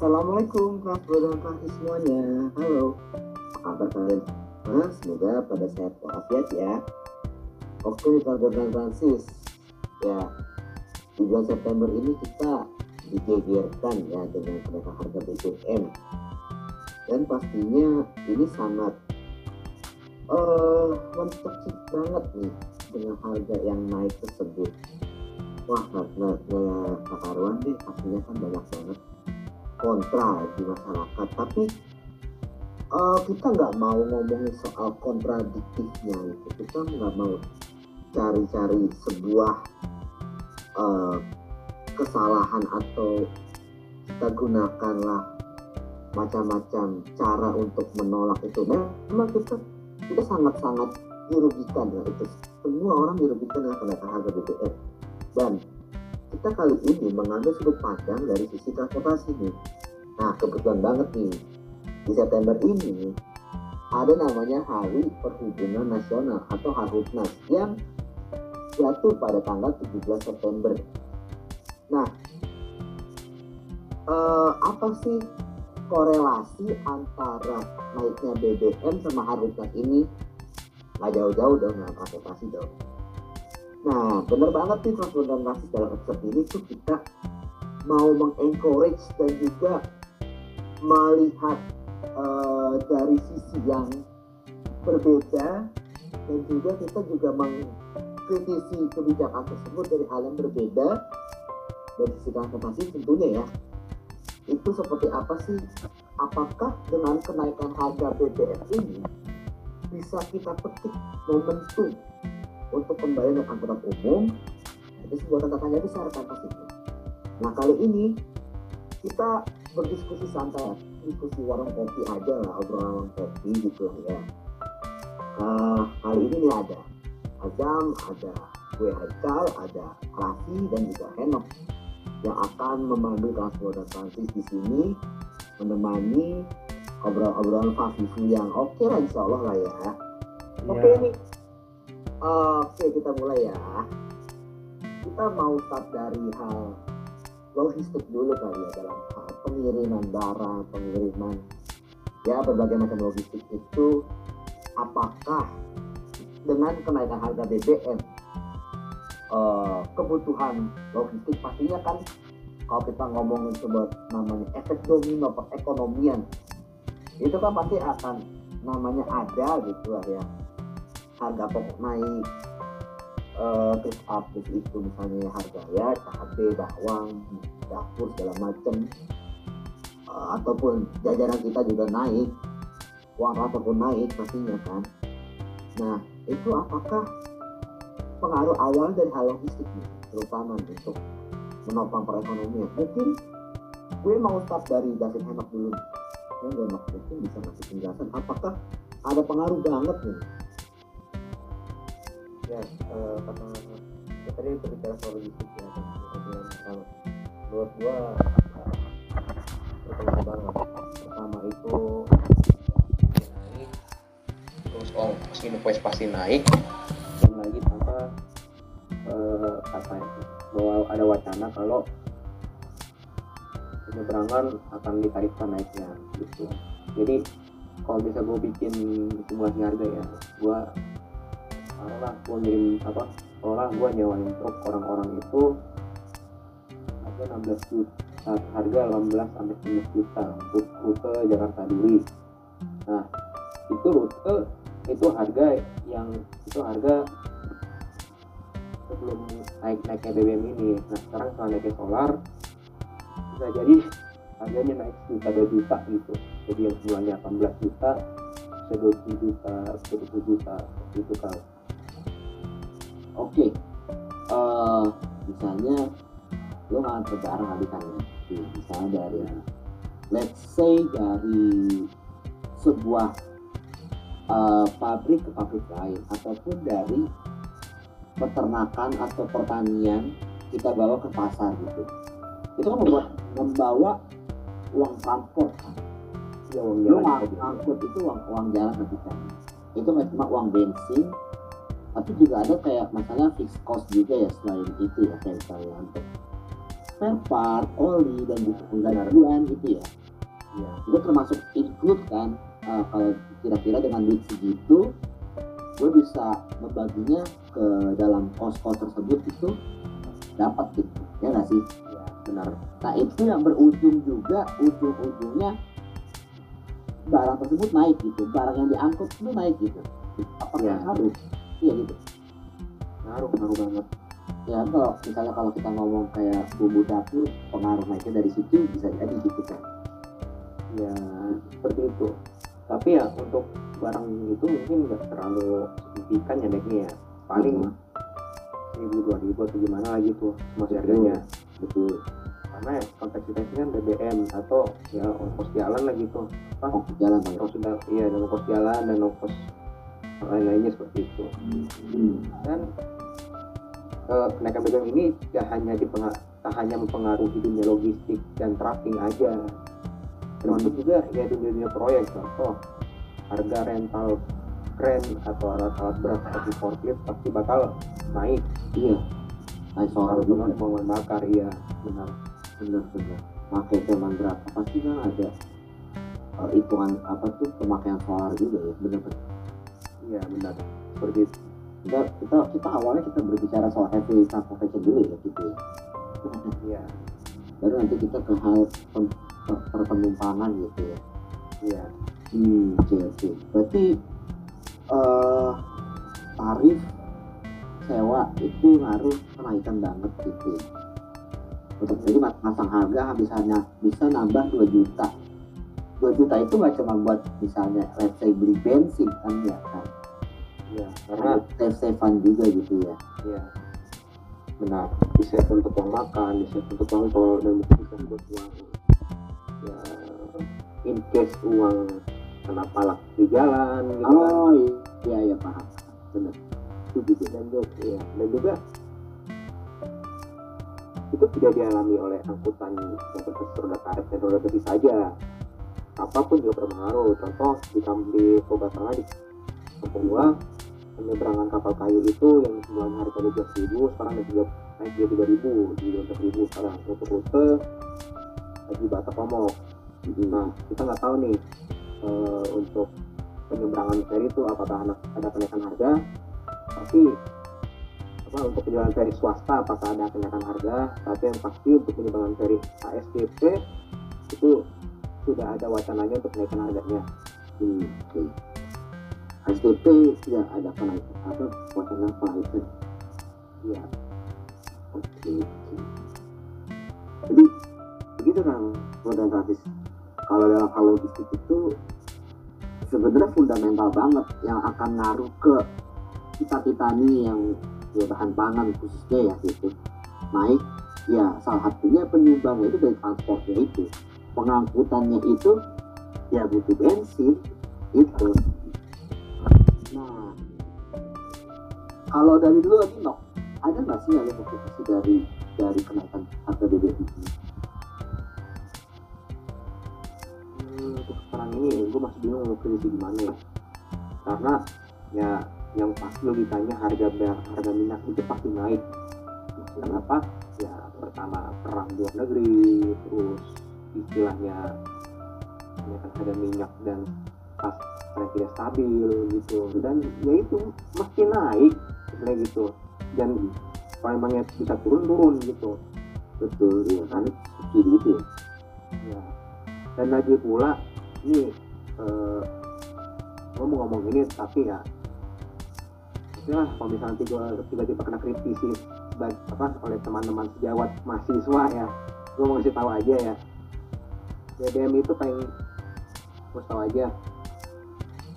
Assalamualaikum dan kelas semuanya. Halo, apa kabar kalian? Nah, semoga pada sehat walafiat ya. Oke, kelas dan Francis. Ya, di bulan September ini kita digegerkan ya dengan kenaikan harga BBM. Dan pastinya ini sangat uh, banget nih dengan harga yang naik tersebut. Wah, nggak nggak karuan deh, pastinya kan banyak banget kontra di masyarakat. Tapi uh, kita nggak mau ngomongin soal kontradiktifnya itu. Kita nggak mau cari-cari sebuah uh, kesalahan atau kita gunakanlah macam-macam cara untuk menolak itu. Memang kita kita sangat-sangat dirugikan dengan itu. Semua orang dirugikan dengan kenaikan harga BBM dan kita kali ini mengambil sudut pandang dari sisi transportasi nih. Nah, kebetulan banget nih, di September ini ada namanya Hari Perhubungan Nasional atau Harhubnas yang jatuh pada tanggal 17 September. Nah, eh, apa sih korelasi antara naiknya BBM sama Harhubnas ini? Nggak jauh-jauh dong dengan transportasi dong. Nah, benar banget nih dan rasis dalam episode ini tuh kita mau mengencourage dan juga melihat uh, dari sisi yang berbeda dan juga kita juga mengkritisi kebijakan tersebut dari hal yang berbeda. Dari sisi transportasi tentunya ya itu seperti apa sih? Apakah dengan kenaikan harga BBM ini bisa kita petik momentum untuk pembayaran angkutan umum itu sebuah tanda tanya besar kan pastinya. Nah kali ini kita berdiskusi santai, diskusi warung kopi aja lah, obrolan warung kopi gitu ya. Uh, kali ini nih ada Azam, ada gue Haikal, ada Raffi dan juga Henok yang akan memandu transport dan transis di sini menemani obrolan-obrolan Fafifu yang oke okay lah insya Allah lah ya. Oke okay, yeah. nih Oke, kita mulai ya. Kita mau start dari hal logistik dulu kali ya dalam hal pengiriman barang, pengiriman ya berbagai macam logistik itu apakah dengan kenaikan harga BBM uh, kebutuhan logistik pastinya kan kalau kita ngomongin sebuah namanya efek domino perekonomian itu kan pasti akan namanya ada gitu lah ya harga naik uh, terus itu misalnya harga ya cabai bawang dapur segala macam uh, eh, ataupun jajaran kita juga naik uang ataupun naik pastinya kan. Nah itu apakah pengaruh awal dari hal logistik nih terutama untuk menopang perekonomian? Mungkin gue mau start dari David Henok dulu. Gue nggak mungkin bisa kasih penjelasan apakah ada pengaruh banget nih ya uh, karena ya, tadi berbicara soal logistik ya kemudian kalau menurut gua berpengaruh banget pertama itu naik terus oh mesin invoice pasti naik. Dan lagi tanpa uh, apa itu bahwa ada wacana kalau penyeberangan akan ditarifkan naiknya gitu. Jadi kalau bisa gue bikin simulasi harga ya gue taruhlah gue ngirim apa orang gue nyewain truk orang-orang itu harga 16 juta harga 18 sampai 19 juta untuk rute Jakarta Duri. Nah itu rute itu harga yang itu harga sebelum naik naiknya BBM ini. Nah sekarang setelah naiknya solar bisa jadi harganya naik juta dua juta gitu. Jadi yang semulanya 18 juta bisa 20 juta 20 juta itu kalau oke. Okay. uh, eh, misalnya lo ngantar barang habitannya misalnya dari let's say dari sebuah uh, pabrik ke pabrik lain ataupun dari peternakan atau pertanian kita bawa ke pasar gitu. Itu kan membuat membawa uang transport kan? Ya, uang jalan uang transport itu uang uang jalan kan? Itu nggak cuma uang bensin tapi juga ada kayak masalah fixed cost juga ya selain itu ya kayak misalnya untuk spare part, oli dan penggantian gitu ya. iya. Itu termasuk include kan uh, kalau kira-kira dengan duit segitu gue bisa membaginya ke dalam kos-kos tersebut itu dapat gitu. Ya nggak sih? Iya. Benar. Nah itu yang berujung juga ujung-ujungnya barang tersebut naik gitu. Barang yang diangkut itu naik gitu. Apakah Iya. harus iya gitu. Ngaruh ngaruh banget. Ya kalau misalnya kalau kita ngomong kayak bumbu dapur pengaruh naiknya dari situ bisa jadi gitu kan ya seperti itu. Tapi ya untuk barang itu mungkin nggak terlalu signifikan ya naiknya ya. Paling Mhm. seribu dua ribu atau gimana lagi tuh masih harganya betul. Karena ya kompleksitasnya kan BBM atau ya ongkos jalan lah gitu. Oh jalan bang ongkos sudah iya dan ongkos jalan dan ongkos lain-lainnya seperti itu. Hmm. dan eh, kenaikan BBM ini tidak hanya tak hanya mempengaruhi dunia logistik dan tracking aja. Termasuk juga ya dunia dunia proyek contoh harga rental kren atau alat-alat berat seperti forklift pasti bakal naik. Iya. Naik soal kalau bahan bakar iya benar. Bener bener pakai zaman berapa? Pasti kan ada uh, hitungan apa tuh pemakaian solar juga ya bener iya benar. Seperti kita kita kita awalnya kita berbicara soal heavy transportation dulu ya gitu ya. Iya. Baru nanti kita ke hal pem- per- gitu ya. Iya. Hmm oke oke. Berarti eh tarif sewa itu ngaruh kenaikan banget gitu ya. untuk jadi mas- masang harga misalnya bisa nambah 2 juta. 2 juta itu nggak cuma buat misalnya let's say beli bensin kan ya kan iya karena save savean juga gitu ya Iya, benar. Di save untuk uang makan, di save untuk uang tol, dan mungkin bisa buat uang ya in case uang kena palak di jalan gitu kan. oh iya iya paham bener itu juga Dan juga, ya, dan juga itu tidak dialami oleh angkutan yang berbasis roda karet dan roda besi saja. Apa pun juga berpengaruh. Contoh di kamp di Kobatala di kampung gua penyeberangan kapal kayu itu yang semula harga dua belas ribu sekarang naik tiga naik jadi tiga ribu di dua belas ribu sekarang. Untuk rute lagi Batak Pomok nah kita nggak tahu nih eh, untuk penyeberangan feri itu apakah ada, kenaikan harga? Tapi apa untuk penyeberangan feri swasta apakah ada kenaikan harga? Tapi yang pasti untuk penyeberangan feri ASDP itu sudah ada wacananya untuk kenaikan harganya. Hmm, SDP tidak ada kenaikan apa wacana kenaikan. iya Oke, oke. Jadi begitu kan modal gratis. Kalau dalam hal logistik itu sebenarnya fundamental banget yang akan ngaruh ke kita kita nih yang ya bahan pangan khususnya ya gitu naik ya salah satunya penyumbangnya itu dari transportnya itu pengangkutannya itu ya butuh bensin itu nah kalau dari dulu lagi no. Ada nggak sih yang motivasi dari dari kenaikan harga BBM ini Hmm, untuk sekarang ini gue masih bingung mau gimana ya. Karena ya yang pasti logikanya harga harga minyak itu pasti naik. Kenapa? Ya pertama perang luar negeri terus istilahnya kenaikan harga minyak dan yang tidak stabil gitu. Dan ya itu mesti naik kayak gitu. Dan kalau emangnya bisa turun turun gitu. Betul ya kan? Subsidi itu ya. Ya dan lagi pula ini eh, gue mau ngomong ini tapi ya lah kalau misalnya nanti gue tiba-tiba kena kritisi apa oleh teman-teman sejawat mahasiswa ya gue mau kasih tahu aja ya. BBM itu pengen gue tahu aja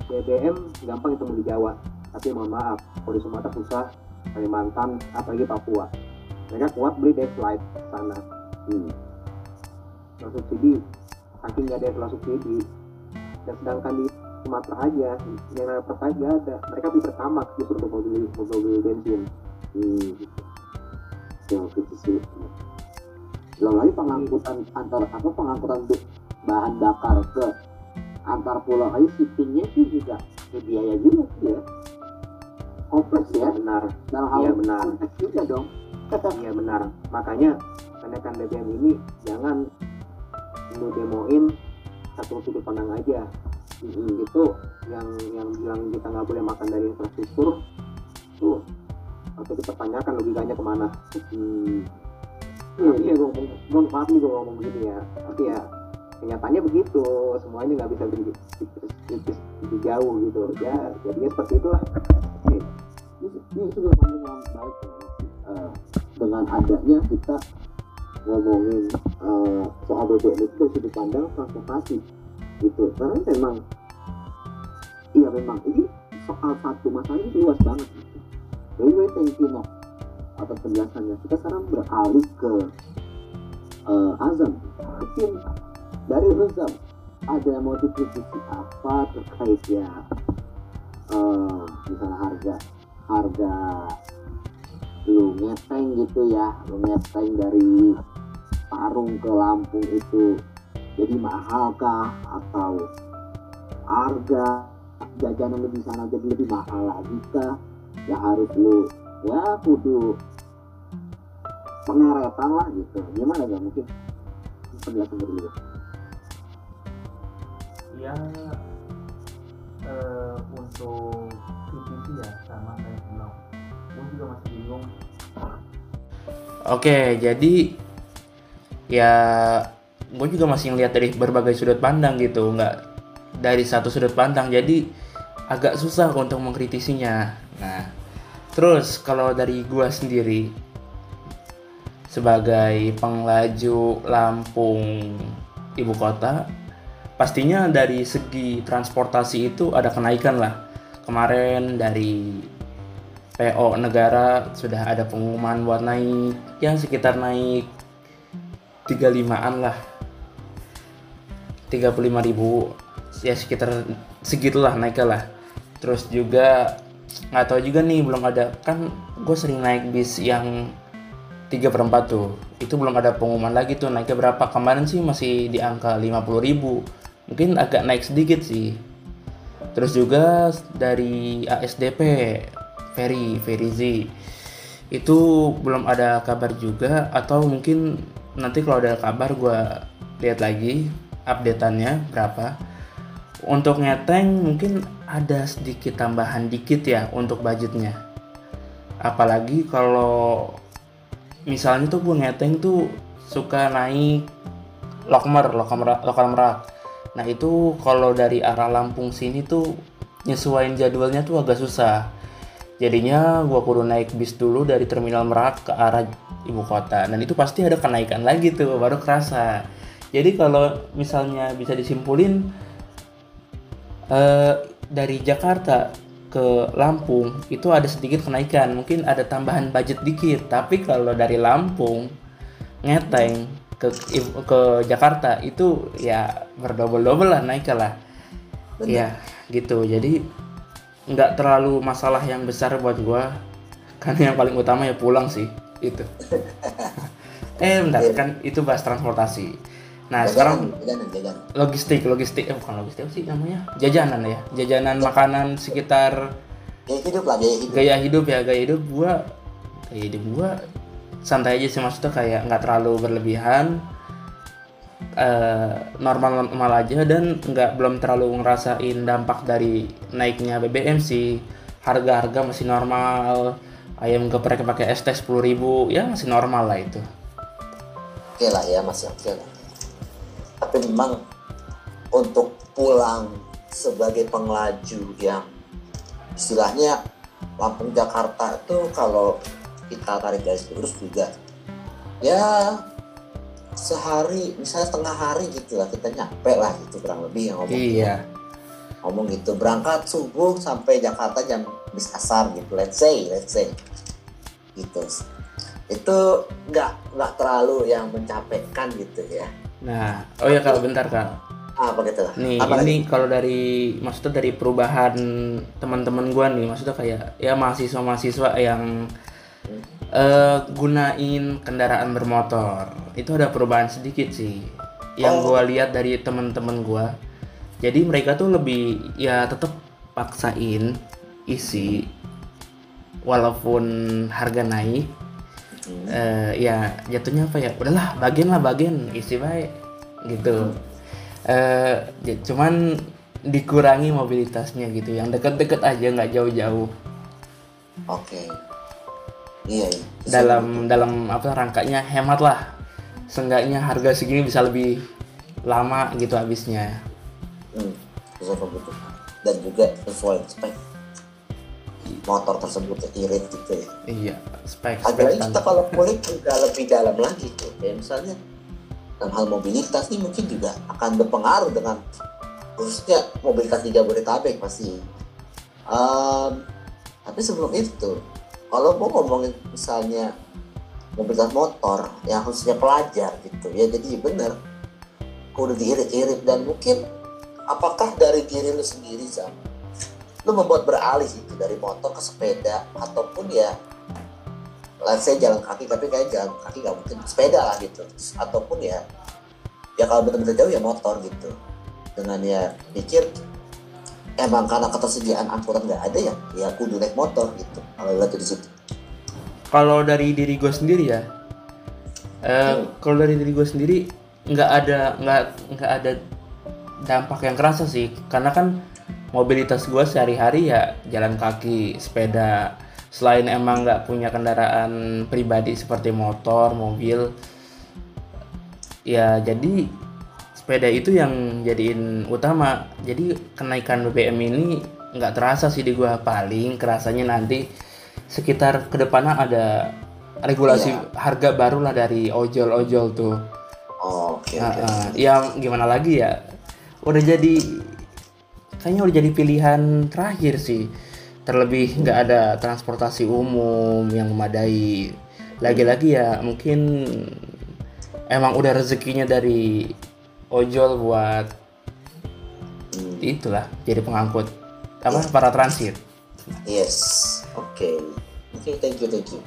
BBM gampang ketemu di Jawa. Tapi mohon maaf kalau di Sumatera susah Kalimantan apalagi Papua. Mereka kuat beli Deslite sana. Hmm. non subsidi saking nggak ada yang subsidi dan sedangkan di Sumatera aja yang namanya Pertalite nggak ada. Mereka beli pertama justru untuk mobil mobil bensin. Hmm. yang kritisi belum lagi pengangkutan antar apa pengangkutan bahan bakar ke antar pulau. Aja shippingnya itu juga ya biaya juga tuh ya. Kompleks ya. Benar. Dalam hal Iya, benar. kompleks juga dong. Iya benar. Makanya kenaikan BBM ini jangan lu demoin satu sudut pandang aja. Mm itu yang yang bilang kita nggak boleh makan dari infrastruktur tuh atau dipertanyakan logikanya ke mana. Hmm. iya iya gue ngomong gue maaf nih gue ngomong begini ya. Tapi ya kenyataannya begitu semuanya nggak bisa lebih jauh gitu ya jadinya seperti itulah ini, sudah pandang yang baik uh, dengan adanya kita ngomongin uh, soal BBM itu dari sudut pandang transportasi gitu karena memang iya memang ini soal satu masalah ini luas banget gitu. Anyway, thank you Nok atas penjelasannya. Kita sekarang beralih ke uh, Azam. Mungkin dari Azam ada dikritisi apa terkait ya? Uh, misalnya harga harga lu ngeteng gitu ya lu ngeteng dari Parung ke Lampung itu jadi mahal kah atau harga jajanan di sana jadi lebih mahal lagi kah? Ya harus lu ya kudu pengeretan lah gitu. Gimana gak mungkin? Penjelasan dari lu ya uh, untuk PPT ya sama kayak bilang gue juga masih bingung. Oke jadi ya gue juga masih ngeliat dari berbagai sudut pandang gitu nggak dari satu sudut pandang. Jadi agak susah untuk mengkritisinya. Nah terus kalau dari gue sendiri sebagai penglaju Lampung ibu kota pastinya dari segi transportasi itu ada kenaikan lah. Kemarin dari PO negara sudah ada pengumuman buat naik. Yang sekitar naik 35an lah. 35 ribu. Ya sekitar segitulah naiknya lah. Terus juga nggak tahu juga nih belum ada. Kan gue sering naik bis yang 3 per 4 tuh. Itu belum ada pengumuman lagi tuh naiknya berapa? Kemarin sih masih di angka 50 ribu. Mungkin agak naik sedikit sih. Terus juga dari ASDP Ferry Ferry Z. Itu belum ada kabar juga atau mungkin nanti kalau ada kabar gue lihat lagi updateannya berapa. Untuk ngeteng mungkin ada sedikit tambahan dikit ya untuk budgetnya. Apalagi kalau misalnya tuh gue ngeteng tuh suka naik lokmer lokal merak, lokal merak. Nah itu kalau dari arah Lampung sini tuh nyesuaiin jadwalnya tuh agak susah. Jadinya gue kudu naik bis dulu dari terminal merak ke arah ibu kota. Dan itu pasti ada kenaikan lagi tuh baru kerasa. Jadi kalau misalnya bisa disimpulin eh, dari Jakarta ke Lampung itu ada sedikit kenaikan. Mungkin ada tambahan budget dikit tapi kalau dari Lampung ngeteng ke ke Jakarta itu ya berdobel-dobel lah naik lah. Ya gitu. Jadi nggak terlalu masalah yang besar buat gua. Karena yang paling utama ya pulang sih itu. Eh bentar kan itu bahas transportasi Nah jajanan, sekarang jajanan, jajanan. logistik logistik. Eh bukan logistik sih namanya? Jajanan ya. Jajanan ya. makanan sekitar gaya hidup lah gaya hidup. Gaya hidup ya gaya hidup gua. Gaya hidup gua santai aja sih maksudnya kayak nggak terlalu berlebihan. Uh, normal normal aja dan nggak belum terlalu ngerasain dampak dari naiknya BBM sih. Harga-harga masih normal. Ayam geprek pakai ST sepuluh ribu ya masih normal lah itu. Oke lah ya masih oke lah tapi memang untuk pulang sebagai pengelaju yang istilahnya Lampung Jakarta itu kalau kita tarik garis lurus juga ya sehari misalnya setengah hari gitu lah kita nyampe lah gitu kurang lebih yang ngomong. Iya. Ngomong gitu berangkat subuh sampai Jakarta jam bis asar gitu let's say let's say. Gitu. Itu nggak nggak terlalu yang mencapekkan gitu ya Nah, oh ya kalau bentar kak. Apa gitu? Nih Apa ini kalau dari maksudnya dari perubahan teman-teman gua nih, maksudnya kayak ya mahasiswa-mahasiswa yang uh, gunain kendaraan bermotor itu ada perubahan sedikit sih. Yang oh. gua lihat dari teman-teman gua. Jadi mereka tuh lebih ya tetap paksain isi walaupun harga naik Hmm. eh, ya jatuhnya apa ya udahlah bagian lah bagian isi baik gitu ya, cuman dikurangi mobilitasnya gitu yang deket-deket aja nggak jauh-jauh Oke. Iya, iya. dalam dalam apa rangkanya hemat lah seenggaknya harga segini bisa lebih lama gitu habisnya Hmm, bisa begitu. Dan juga sesuai spek motor tersebut ya, irit gitu ya. iya spek spek Apalagi kita kalau kulik juga lebih dalam lagi tuh. Kayak misalnya dalam hal mobilitas ini mungkin juga akan berpengaruh dengan khususnya mobilitas di Jabodetabek pasti. Em, tapi sebelum itu, kalau mau ngomongin misalnya mobilitas motor yang khususnya pelajar gitu ya jadi bener kudu diirit-irit dan mungkin apakah dari diri lu sendiri Zam lu membuat beralih itu dari motor ke sepeda ataupun ya let's say jalan kaki tapi kayak jalan kaki nggak mungkin sepeda lah gitu. Ataupun ya ya kalau benar-benar jauh ya motor gitu. Dengan ya pikir emang karena ketersediaan angkutan nggak ada ya ya kudu naik motor gitu kalau lihat di situ. Kalau dari diri gue sendiri ya eh, Hmm. kalau dari diri gue sendiri nggak ada nggak nggak ada dampak yang kerasa sih. Karena kan mobilitas gue sehari-hari ya jalan kaki sepeda. Selain emang nggak punya kendaraan pribadi seperti motor mobil ya jadi sepeda itu yang jadiin utama. Jadi kenaikan BBM ini nggak terasa sih di gua. Paling kerasanya nanti sekitar ke depannya ada regulasi Iya. harga baru lah dari ojol-ojol tuh. Oke Nah, oke. eh, ya gimana lagi ya? Udah jadi kayaknya udah jadi pilihan terakhir sih terlebih nggak ada transportasi umum yang memadai lagi-lagi ya mungkin emang udah rezekinya dari ojol buat itulah jadi pengangkut apa para transit Yes, oke. Oke, thank you, thank you.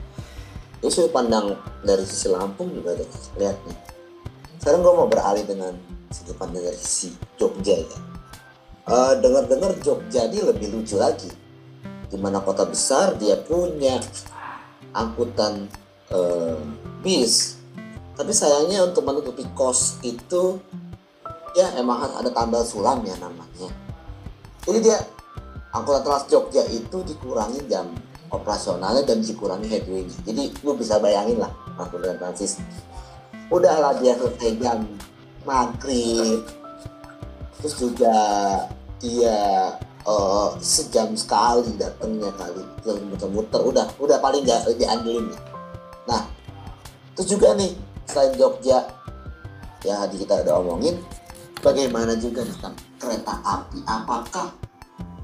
Ini sudut pandang dari sisi Lampung juga deh, lihat nih. Sekarang gue mau beralih dengan sudut pandang dari sisi Jogja ya. Eh, Dengar-dengar Jogja ini lebih lucu lagi. Di mana kota besar dia punya angkutan eh, bis. Tapi sayangnya untuk menutupi kos itu ya emang harus ada tambal sulam ya namanya. Jadi dia angkutan Trans Jogja itu dikurangi jam operasionalnya dan dikurangi headway-nya. Jadi lu bisa bayangin lah angkutan transis. Udahlah dia selesai jam maghrib, terus juga dia eh, sejam sekali datangnya kali muter-muter. Udah udah paling nggak diandelin. Nah terus juga nih selain Jogja ya tadi kita udah omongin bagaimana juga tentang kereta api? Apakah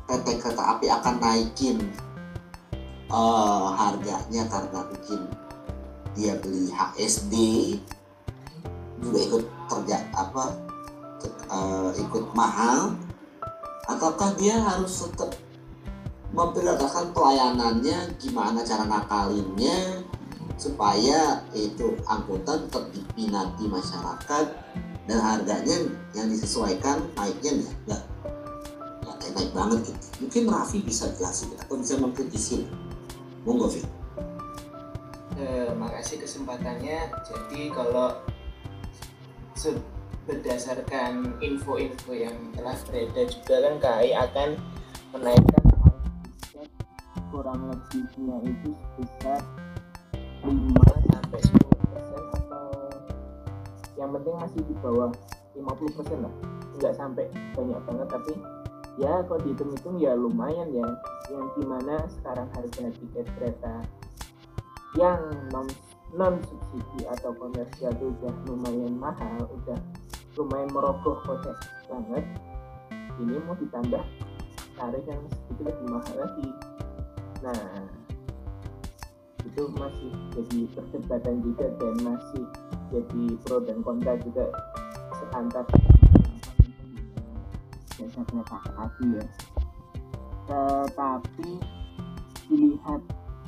PT kereta api akan naikin eh, harganya karena mungkin dia beli HSD juga ikut kerja apa eh, ikut mahal ataukah dia harus tetap memprioritaskan pelayanannya gimana cara ngakalinnya supaya itu angkutan tetap diminati masyarakat dan harganya yang disesuaikan naiknya nggak nggak kayak naik banget gitu. Mungkin Raffi bisa jelasin atau bisa mengkritisi. Monggo Fit. Eh, makasih kesempatannya. Jadi kalau berdasarkan info-info yang telah beredar juga kan KAI akan menaikkan kurang lebihnya itu sebesar 5 sampai 10 persen atau yang penting masih di bawah 50 persen lah. Nggak sampai banyak banget tapi ya kalau dihitung-hitung ya lumayan ya. Yang di mana sekarang harga tiket kereta yang non non subsidi atau komersial itu udah lumayan mahal udah lumayan merogoh kocek banget. Ini mau ditambah tarif yang sedikit lebih mahal lagi. Nah itu masih jadi perdebatan juga dan masih jadi pro dan kontra juga seantar jasa kereta api ya. Tetapi dilihat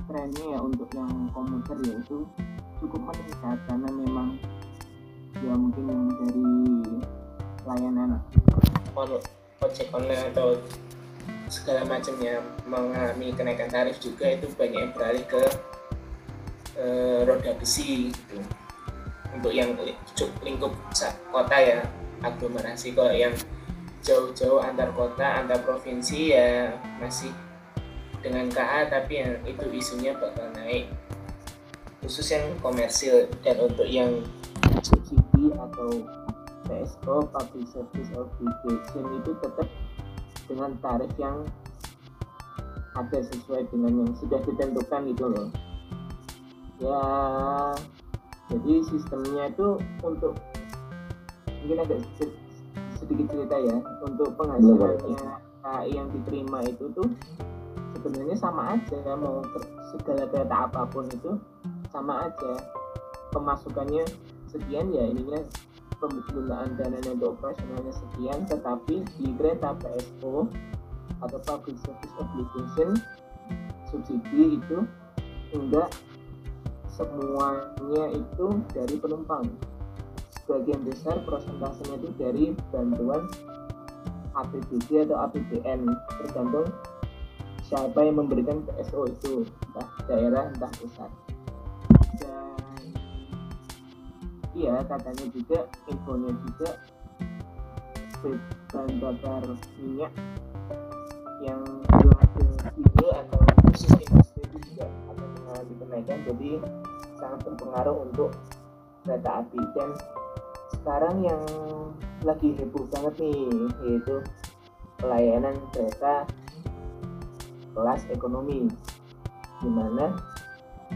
trennya ya untuk yang komuter ya itu cukup meningkat karena memang ya mungkin yang dari layanan. Ojek online atau segala macamnya mengalami kenaikan tarif juga itu banyak yang beralih ke eh, roda besi gitu. Untuk yang lingkup kota ya aglomerasi. Kalau yang jauh-jauh antar kota antar provinsi ya masih dengan KA tapi yang itu isunya bakal naik khusus yang komersil dan untuk yang subsidi atau PSO Public Service Obligation itu tetap dengan tarif yang ada sesuai dengan yang sudah ditentukan itu loh. Ya jadi sistemnya itu untuk mungkin agak sedikit, cerita ya untuk penghasilannya yang diterima itu tuh sebenarnya sama aja mau segala kereta apa pun itu sama aja. Pemasukannya sekian ya ininya penggunaan dananya untuk operasionalnya sekian tetapi di kereta PSO atau Public Service Obligation subsidi itu enggak semuanya itu dari penumpang. Sebagian besar prosentasenya itu dari bantuan APBD atau APBN tergantung siapa yang memberikan PSO itu entah daerah entah pusat iya katanya juga infonya juga bahan bakar minyak yang belum ada bio atau industri itu juga akan mengalami kenaikan jadi sangat berpengaruh untuk kereta api. Dan sekarang yang lagi heboh banget nih yaitu pelayanan kereta kelas ekonomi di mana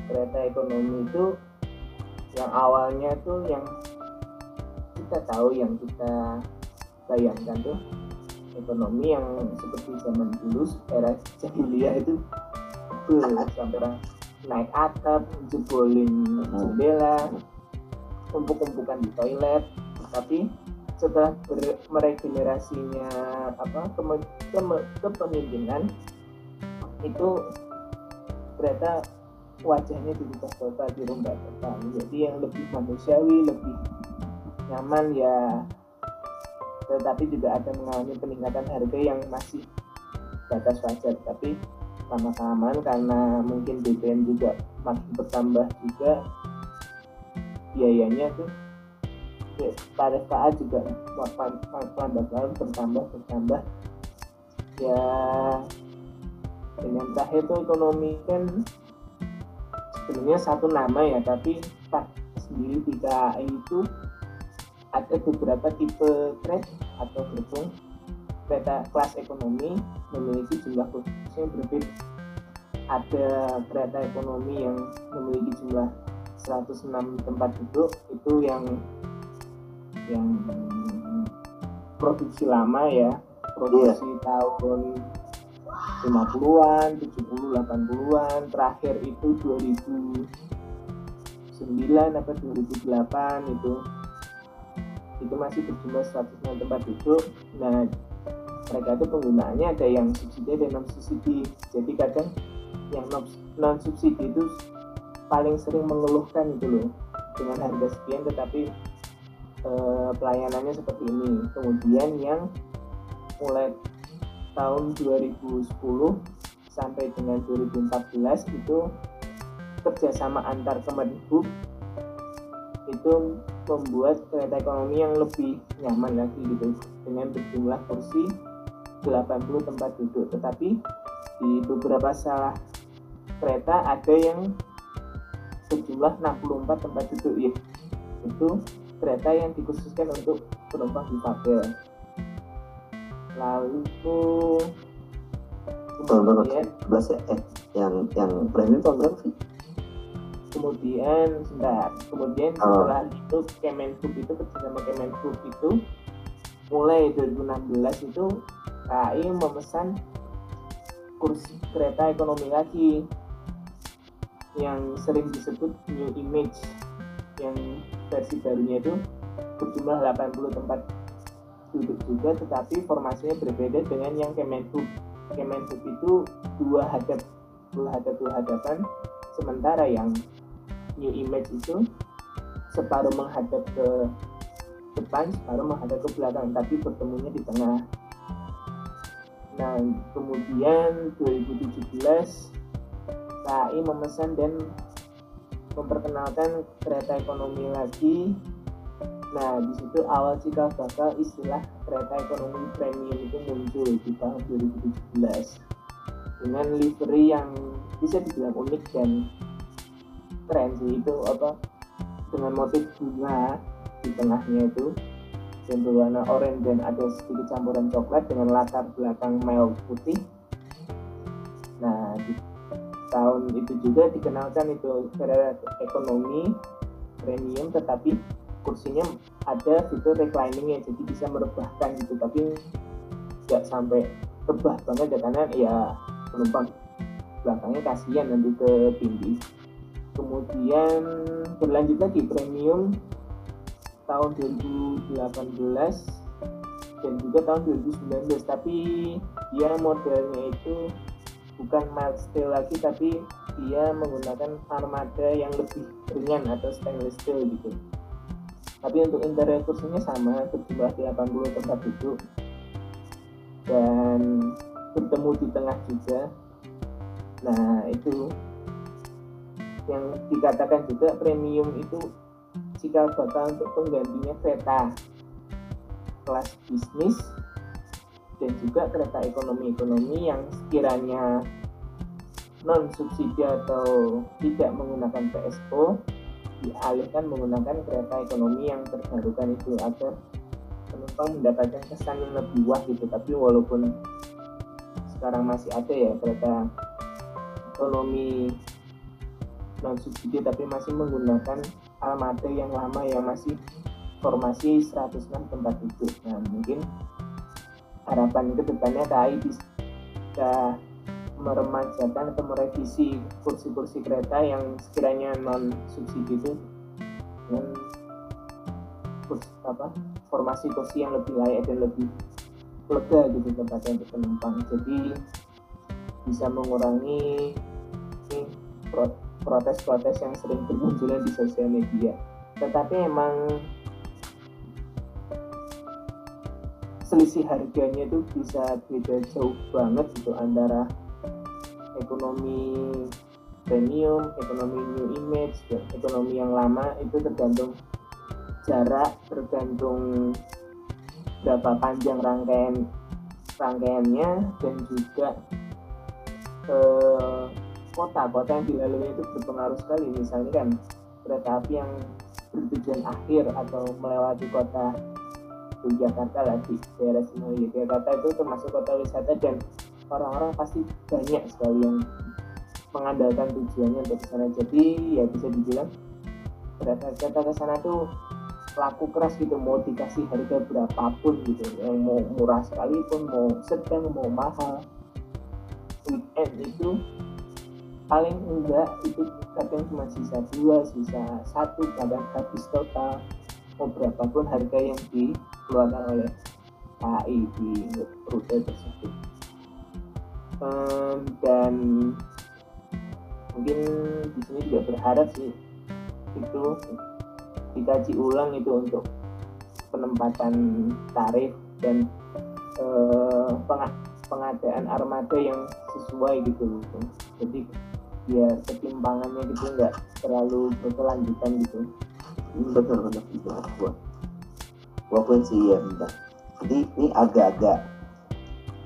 kereta ekonomi itu yang awalnya tuh yang kita tahu yang kita bayangkan tuh ekonomi yang seperti zaman dulu era jahiliyah itu betul sampai naik atap jebolin jendela tumpuk-tumpukan di toilet. Tapi setelah meregenerasinya apa keme- keme- kepemimpinan itu ternyata wajahnya dirubah total dirubah total jadi yang lebih manusiawi lebih nyaman ya. Tetapi juga ada mengalami peningkatan harga yang masih batas wajar. Tapi lama kelamaan karena mungkin BBM juga makin bertambah juga biayanya tuh tarif KA juga laun bertambah bertambah. Ya dengan terakhir tuh ekonomi kan sebenarnya satu nama ya tapi tak sendiri di KAI itu ada beberapa tipe kereta atau gerbong. Kereta kelas ekonomi memiliki jumlah kursi yang berbeda. Ada kereta ekonomi yang memiliki jumlah 106 tempat duduk itu yang yang produksi lama ya produksi tahun 50-an, 70, 80-an terakhir itu 2009 apa 2008 itu. Itu masih berjumlah 106 tempat duduk. Nah mereka itu penggunaannya ada yang subsidi dan non subsidi jadi kadang yang non subsidi itu paling sering mengeluhkan itu loh dengan harga sekian tetapi eh, pelayanannya seperti ini. Kemudian yang mulai tahun 2010 sampai dengan 2014 itu kerjasama antar Kemenhub itu membuat kereta ekonomi yang lebih nyaman lagi gitu dengan berjumlah kursi 80 tempat duduk. Tetapi di beberapa salah kereta ada yang berjumlah 64 tempat duduk ya. Itu kereta yang dikhususkan untuk penumpang difabel lalu tahun berapa? kemudian 11 ya? Eh, yang yang premium tahun berapa sih? kemudian sebentar kemudian Oh. setelah itu Kemenhub itu bersama Kemenhub itu mulai 2016 itu KAI memesan kursi kereta ekonomi lagi yang sering disebut new image yang versi barunya itu berjumlah 80 tempat duduk juga tetapi formasinya berbeda dengan yang Kemenhub. Kemenhub itu dua hadap dua hadap dua hadapan sementara yang new image itu separuh menghadap ke depan separuh menghadap ke belakang tapi bertemunya di tengah. Nah kemudian 2017 KAI memesan dan memperkenalkan kereta ekonomi lagi nah di situ awal cikal bakal istilah kereta ekonomi premium itu muncul di tahun 2017 dengan livery yang bisa dibilang unik dan keren sih itu apa dengan motif bunga di tengahnya itu dan berwarna oranye dan ada sedikit campuran coklat dengan latar belakang mel putih. Nah, di tahun itu juga dikenalkan itu kereta ekonomi premium tetapi kursinya ada fitur recliningnya jadi bisa merebahkan gitu. Tapi nggak sampai rebah banget ya karena ya penumpang belakangnya kasihan nanti ke tinggi kemudian berlanjut lagi premium tahun 2018 dan juga tahun 2019 tapi dia modelnya itu bukan steel lagi tapi dia menggunakan armada yang lebih ringan atau stainless steel gitu tapi untuk interior kursinya sama berjumlah 80 tempat duduk dan bertemu di tengah juga. Nah itu yang dikatakan juga premium itu cikal bakal untuk penggantinya kereta kelas bisnis dan juga kereta ekonomi-ekonomi yang sekiranya non subsidi atau tidak menggunakan PSO dialihkan menggunakan kereta ekonomi yang terbarukan itu agar penumpang mendapatkan kesan yang lebih wah gitu. Tapi walaupun sekarang masih ada ya kereta ekonomi non subsidi tapi masih menggunakan armada yang lama yang masih formasi 106 tempat duduk. Nah mungkin harapan ke depannya KAI bisa meremajakan atau merevisi kursi-kursi kereta yang sekiranya non subsidi itu dengan kursi, apa formasi kursi yang lebih layak dan lebih lega gitu tempatnya untuk penumpang. Jadi bisa mengurangi protes-protes yang sering bermunculan di sosial media. Tetapi emang selisih harganya itu bisa beda jauh banget gitu antara ekonomi premium, ekonomi new image, dan ekonomi yang lama itu tergantung jarak, tergantung berapa panjang rangkaian rangkaiannya dan juga eh, kota kota yang dilalui itu berpengaruh sekali. Misalnya kan kereta api yang bertujuan akhir atau melewati kota Yogyakarta lah di daerah Sino Yogyakarta itu termasuk kota wisata dan orang-orang pasti banyak sekali yang mengandalkan tujuannya untuk ke sana. Jadi ya bisa dibilang kereta-kereta ke sana tuh laku keras gitu. Mau dikasih harga berapapun gitu. Yang mau murah sekalipun mau sedang mau mahal. Weekend itu paling enggak itu kadang cuma sisa dua sisa satu kadang habis total. Mau berapapun harga yang dikeluarkan oleh KAI di rute tersebut um, dan mungkin di sini juga berharap sih itu dikaji ulang itu untuk penempatan tarif dan uh, pengadaan armada yang sesuai gitu jadi ya ketimpangannya gitu nggak terlalu berkelanjutan gitu. Betul betul. Itu gua gua pun sih ya jadi ini agak-agak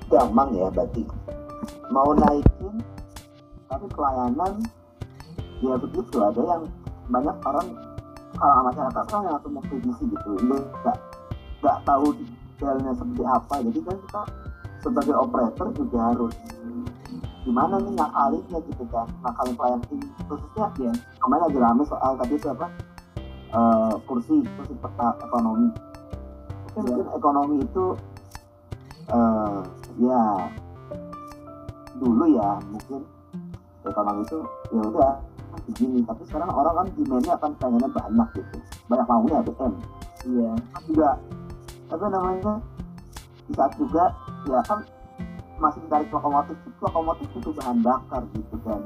gampang ya berarti mau naikin tapi pelayanan ya begitu. Ada yang banyak orang kalau masyarakat kan yang langsung mengkritisi gitu. Ini nggak nggak tahu detailnya seperti apa. Jadi kan kita sebagai operator juga harus gimana nih ngakalinnya gitu kan ngakalin pelayanan ini. Khususnya ya kemarin lagi rame soal tadi itu apa uh, kursi kursi peta ekonomi. Mungkin, ya. mungkin ekonomi itu uh, ya dulu ya mungkin. Ekonomi itu ya udah begini. Tapi sekarang orang kan demandnya akan pengennya banyak gitu. Banyak maunya BM iya. Juga tapi namanya di saat juga ya kan masih ditarik lokomotif itu lokomotif itu bahan bakar gitu kan.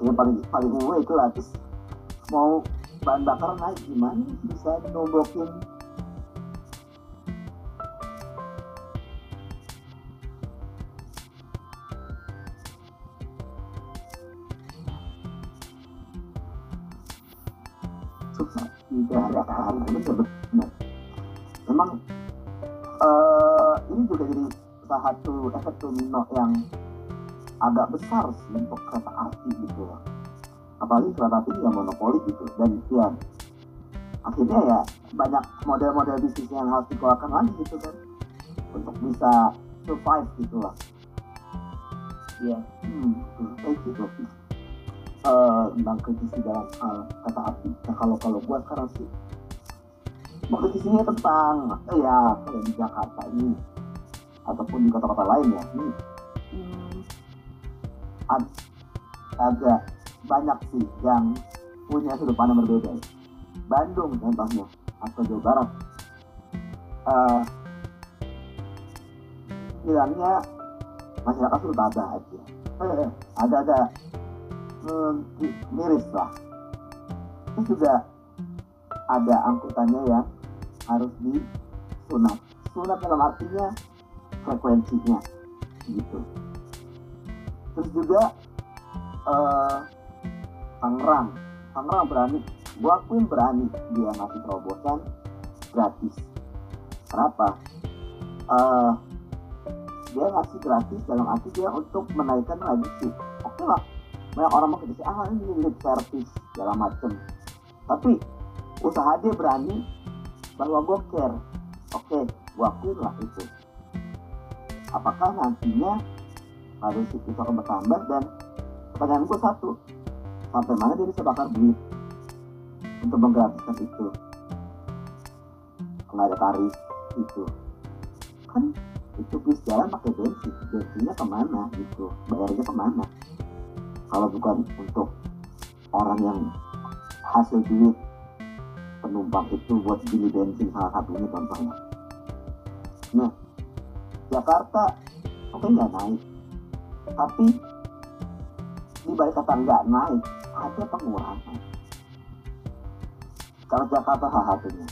Yang paling paling gue itu lah. Terus mau bahan bakar naik gimana? Bisa nombokin api benar benar. Memang eh, ini juga jadi salah satu efek domino yang agak besar sih untuk kereta api gitu loh apalagi kereta api yang monopoli gitu. Dan ya akhirnya ya banyak model-model bisnis yang harus dikeluarkan lagi gitu kan. Untuk bisa survive gitu lah. Iya. hmm, kayak gitu. Sih Eh, tentang kritisi dalam hal kereta api. Nah kalau kalau gua sekarang sih mengkritisinya tentang eh, ya kayak di Jakarta ini. Ataupun di kota-kota lain ya. Ini hmm, ag- agak banyak sih yang punya sudut pandang berbeda. Bandung contohnya atau Jawa Barat. Eh, bilangnya masyarakat sudah ada aja. Eh, ada ada. Hmm, miris lah. Terus juga ada angkutannya yang harus disunat. Sunat dalam artinya frekuensinya gitu. Terus juga eh Tangerang. Berani. Gua akuin berani. Dia ngasih terobosan gratis. Kenapa? Eh dia ngasih gratis dalam arti dia untuk menaikkan lagi sih oke lah. Banyak orang mau kritis ah ini lip service segala macem. Tapi usaha dia berani bahwa gue care. Oke gue akuin lah itu. Apakah nantinya harus itu akan bertambah dan pertanyaan gue satu sampai mana dia bisa bakar duit untuk menggratiskan itu? Nggak ada tarif itu. Kan itu bis jalan pakai bensin. Bensinnya ke mana gitu? Bayarnya ke mana? Kalau bukan untuk orang yang hasil duit penumpang itu buat beli bensin salah satunya contohnya. Nah Jakarta oke nggak naik. Tapi di balik kata nggak naik ada pengurangan. Kalau Jakarta salah satunya.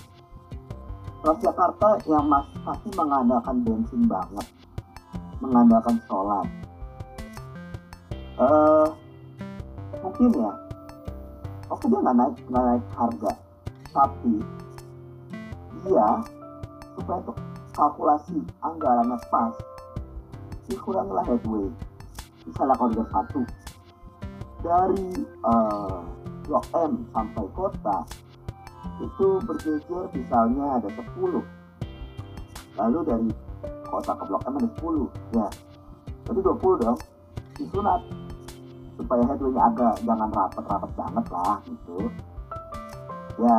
Kalau Jakarta yang mas pasti mengandalkan bensin banget. Mengandalkan solar eh mungkin ya. Oke dia nggak naik nggak naik harga tapi dia supaya untuk kalkulasi anggarannya pas dikurangilah headway misalnya kalau satu. Dari eh, blok M sampai kota itu berjejer misalnya ada 10 lalu dari kota ke blok M ada 10 ya. Jadi 20 dong disunat. Supaya headway-nya agak jangan rapet-rapet banget lah gitu ya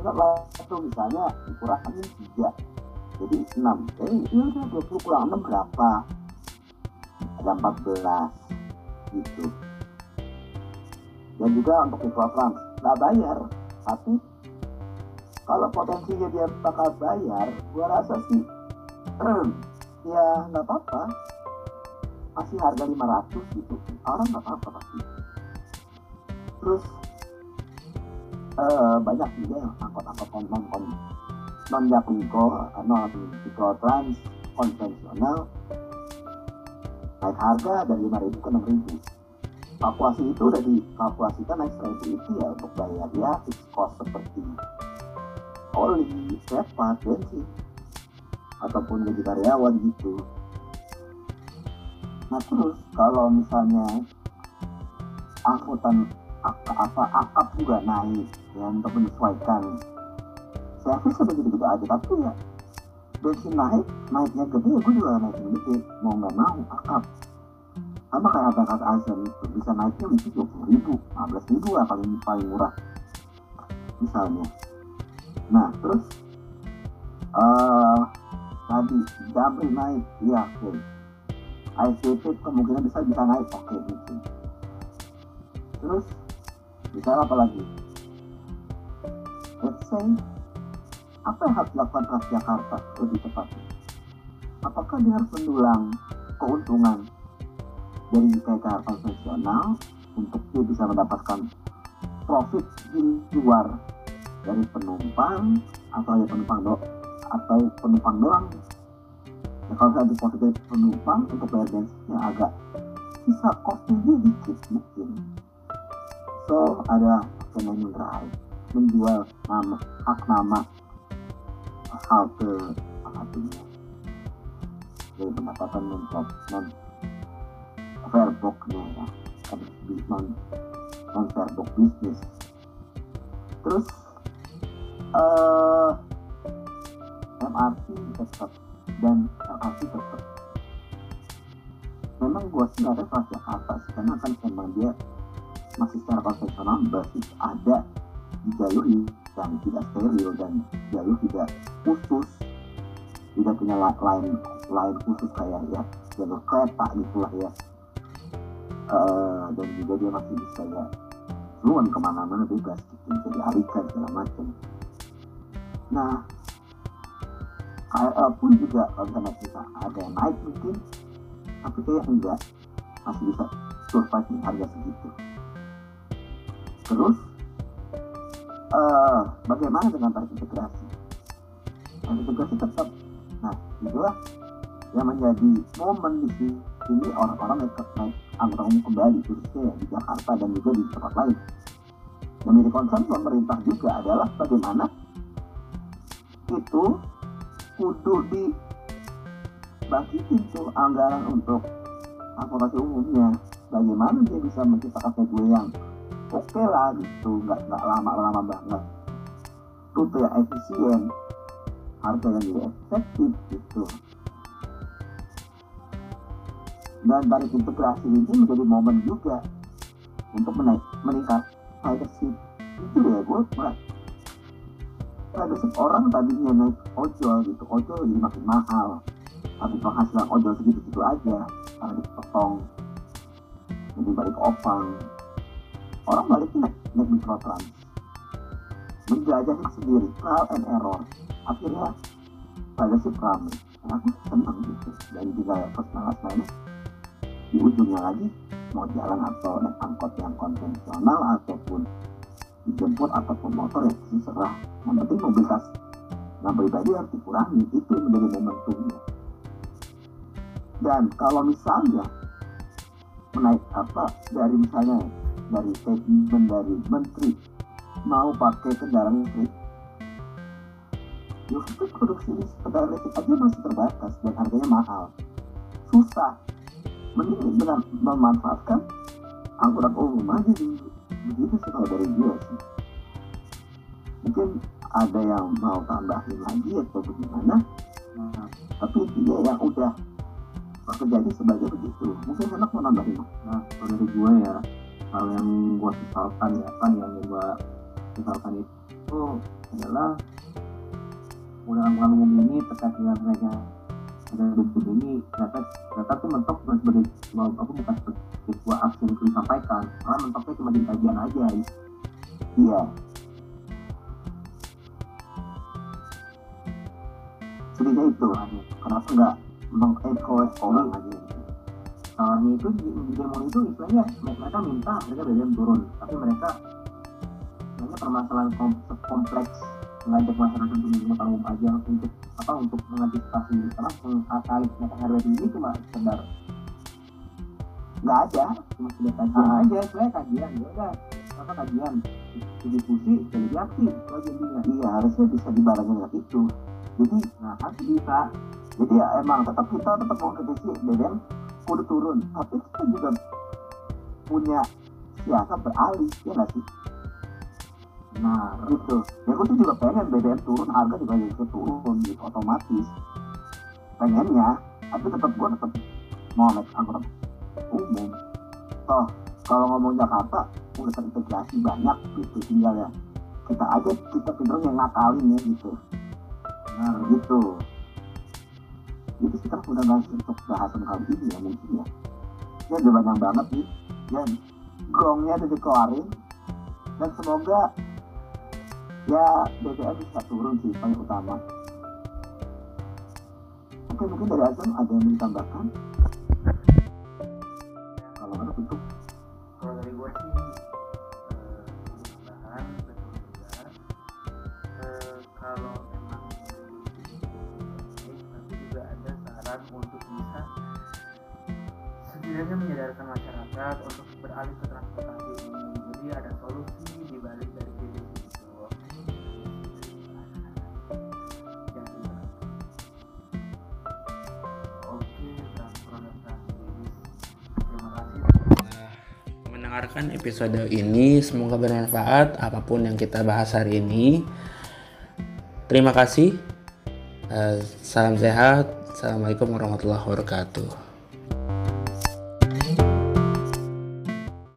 disunat lah itu misalnya dikurangin 3 jadi 6 eh ini udah 20 kurang 6 berapa? Ada 14 gitu. Dan juga untuk Trans nggak bayar. Tapi kalau potensinya dia bakal bayar gua rasa sih ya nggak apa-apa. Kasih harga 500 gitu. Orang nggak apa-apa pasti. Terus eh, banyak juga angkot-angkot non non non jaklingko non jaklingko trans konvensional. Naik harga dari 5000 ke 6000 kalkulasi itu udah dikalkulasikan naik 1000 itu ya untuk bayar ya fixed cost seperti oli, spare part, bensin ataupun gaji karyawan gitu. Nah terus kalau misalnya angkutan ak- apa akap juga naik ya untuk menyesuaikan servis udah gitu-gitu aja tapi ya bensin naik naiknya gede ya gue juga naikin gede mau nggak mau akap sama kayak harga kata Asian itu bisa naiknya mungkin dua puluh ribu, lima belas ribu lah paling paling murah misalnya. Nah terus eh tadi Jambi naik, iya oke. ICT kemungkinan bisa bisa naik, oke mungkin. Terus bisa apa lagi? Let's say apa yang harus dilakukan Transjakarta lebih tepatnya? Apakah dia harus mendulang keuntungan dari KK konvensional untuk dia bisa mendapatkan profit di luar dari penumpang atau ya penumpang do atau penumpang doang ya kalau saya profit penumpang untuk bayar bensinnya agak bisa costnya dikit mungkin so ada drive menjual nama hak nama halte satunya dari pendapatan non non fairboxnya ya non non fairbox bisnis terus eh MRT tetap dan LRT tetap. Memang gua sih nggak ada kelas Jakarta sih karena kan memang dia masih secara konvensional basis ada di jalur yang tidak steril dan jalur tidak khusus tidak punya la- lain lain khusus kayak ya jalur kereta gitu lah ya. Eh, dan juga dia masih bisa ya luan ke mana-mana bebas gitu bisa dialihkan segala macam. Nah KRL pun juga misalnya kita ada yang naik mungkin tapi kayak enggak. Masih bisa survive di harga segitu terus eh bagaimana dengan tarif integrasi? Tarif integrasi tetap. Nah itulah yang menjadi momen di sini orang-orang naik, naik angkutan umum kembali khususnya ya di Jakarta dan juga di tempat lain. Yang menjadi concern pemerintah juga adalah bagaimana itu kudu dibagiin tuh anggaran untuk transportasi umumnya. Bagaimana dia bisa menciptakan gateway yang oke lah gitu. Nggak nggak lama-lama banget. Rute yang efisien. Harga yang juga efektif gitu. Dan dari integrasi ini menjadi momen juga untuk menaik meningkat ridership itu ya gue mulai ridership orang tadinya naik ojol gitu. Ojol jadi makin mahal. Tapi penghasilan ojol segitu-gitu aja. Karena dipotong. Jadi balik opang orang balik naik naik mikrotrans. Menjajah sendiri trial and error. Akhirnya ridership ramai nah, aku senang gitu. Dan juga first class di ujungnya lagi mau jalan atau naik angkot yang konvensional ataupun dijemput ataupun motor ya terserah. Yang penting mobilitas. Yang pribadi harus dikurangi itu menjadi momentumnya. Dan kalau misalnya menaik apa dari misalnya dari statement dari menteri. Mau pakai kendaraan listrik? Itu produksi kendaraan listrik aja masih terbatas dan harganya mahal. Susah. Mending dengan memanfaatkan angkutan umum aja sih. Begitu sih kalau dari gue sih. Mungkin ada yang mau tambahin lagi atau bagaimana? Nah, tapi dia yang udah terjadi sebagai begitu. Mungkin enak mau nambahin. Nah kalau dari gue ya hal yang gue sesalkan ya kan yang gue sesalkan itu adalah angkutan umum ini terkait dengan mereka ada bentuk ini ternyata ternyata tuh mentok bukan sebagai apa bukan sebagai sebuah aksi yang disampaikan malah mentoknya cuma di kajian aja. Iya. Sedihnya itu. Kenapa nggak mengevaluasi orang aja salahnya itu demo itu istilahnya mereka minta harga BBM turun. Tapi mereka istilahnya permasalahan kom, kompleks mengajak masyarakat untuk umum aja untuk apa untuk mengantisipasi karena mengakali kenaikan harga tinggi cuma sekedar nggak ada cuma sekedar kajian aja. Sebenarnya kajian ya udah. Apa kajian? Diskusi jadi aktif itu aja intinya iya harusnya bisa dibarengin dengan itu. Jadi nah harus bisa jadi ya emang tetap kita tetap mau kritisi BBM kudu turun. Tapi kita juga punya siasat beralih ya nggak sih? Nah gitu. Ya gue tuh juga pengen BBM turun harga juga bisa turun gitu otomatis. Pengennya tapi tetap gue tetap mau naik angkutan umum. Toh kalau ngomong Jakarta udah terintegrasi banyak gitu tinggal ya kita aja kita cenderung yang ngakalin ya gitu. Nah gitu itu kita udah bahas untuk bahasan kali ini ya mungkin ya. Ya udah banyak banget nih. Dan gongnya udah dikeluarin. Dan semoga ya BBM bisa turun sih paling utama. Oke mungkin dari Azam ada yang ditambahkan episode ini. Semoga bermanfaat apa pun yang kita bahas hari ini. Terima kasih. Eh, salam sehat. Assalamualaikum warahmatullahi wabarakatuh.